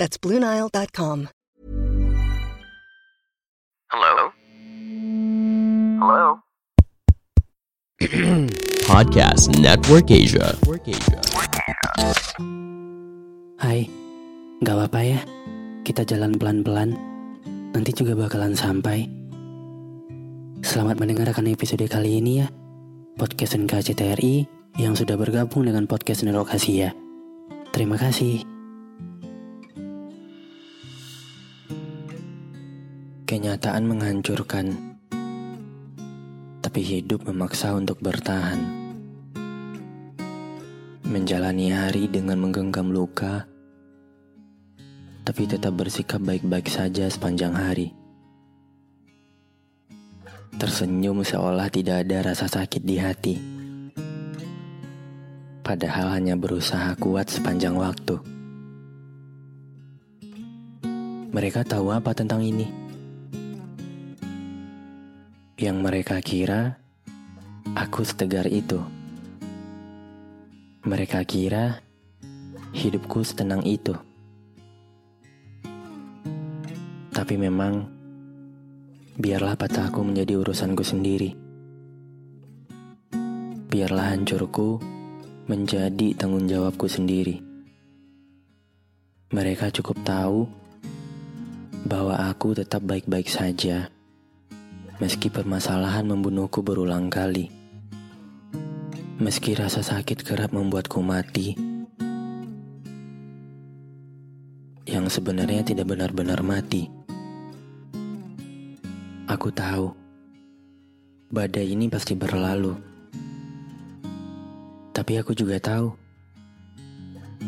That's BlueNile.com. Hello? Hello? Podcast Network Asia. Hai, gak apa-apa ya. Kita jalan pelan-pelan. Nanti juga bakalan sampai. Selamat mendengarkan episode kali ini ya. Podcast NKCTRI yang sudah bergabung dengan podcast Network Asia. Terima kasih. Kenyataan menghancurkan, tapi hidup memaksa untuk bertahan. Menjalani hari dengan menggenggam luka, tapi tetap bersikap baik-baik saja sepanjang hari. Tersenyum seolah tidak ada rasa sakit di hati, padahal hanya berusaha kuat sepanjang waktu. Mereka tahu apa tentang ini? Yang mereka kira aku setegar itu. Mereka kira hidupku setenang itu. Tapi memang biarlah patahku menjadi urusanku sendiri. Biarlah hancurku menjadi tanggung jawabku sendiri. Mereka cukup tahu bahwa aku tetap baik-baik saja meski permasalahan membunuhku berulang kali. Meski rasa sakit kerap membuatku mati, yang sebenarnya tidak benar-benar mati. Aku tahu, badai ini pasti berlalu. Tapi aku juga tahu,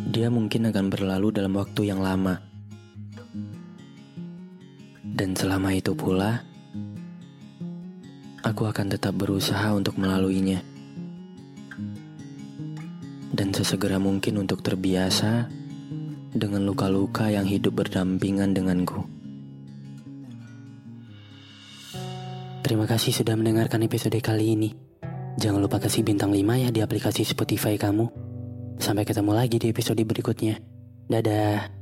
dia mungkin akan berlalu dalam waktu yang lama. Dan selama itu pula, aku akan tetap berusaha untuk melaluinya. Dan sesegera mungkin untuk terbiasa dengan luka-luka yang hidup berdampingan denganku. Terima kasih sudah mendengarkan episode kali ini. Jangan lupa kasih bintang 5 ya di aplikasi Spotify kamu. Sampai ketemu lagi di episode berikutnya. Dadah.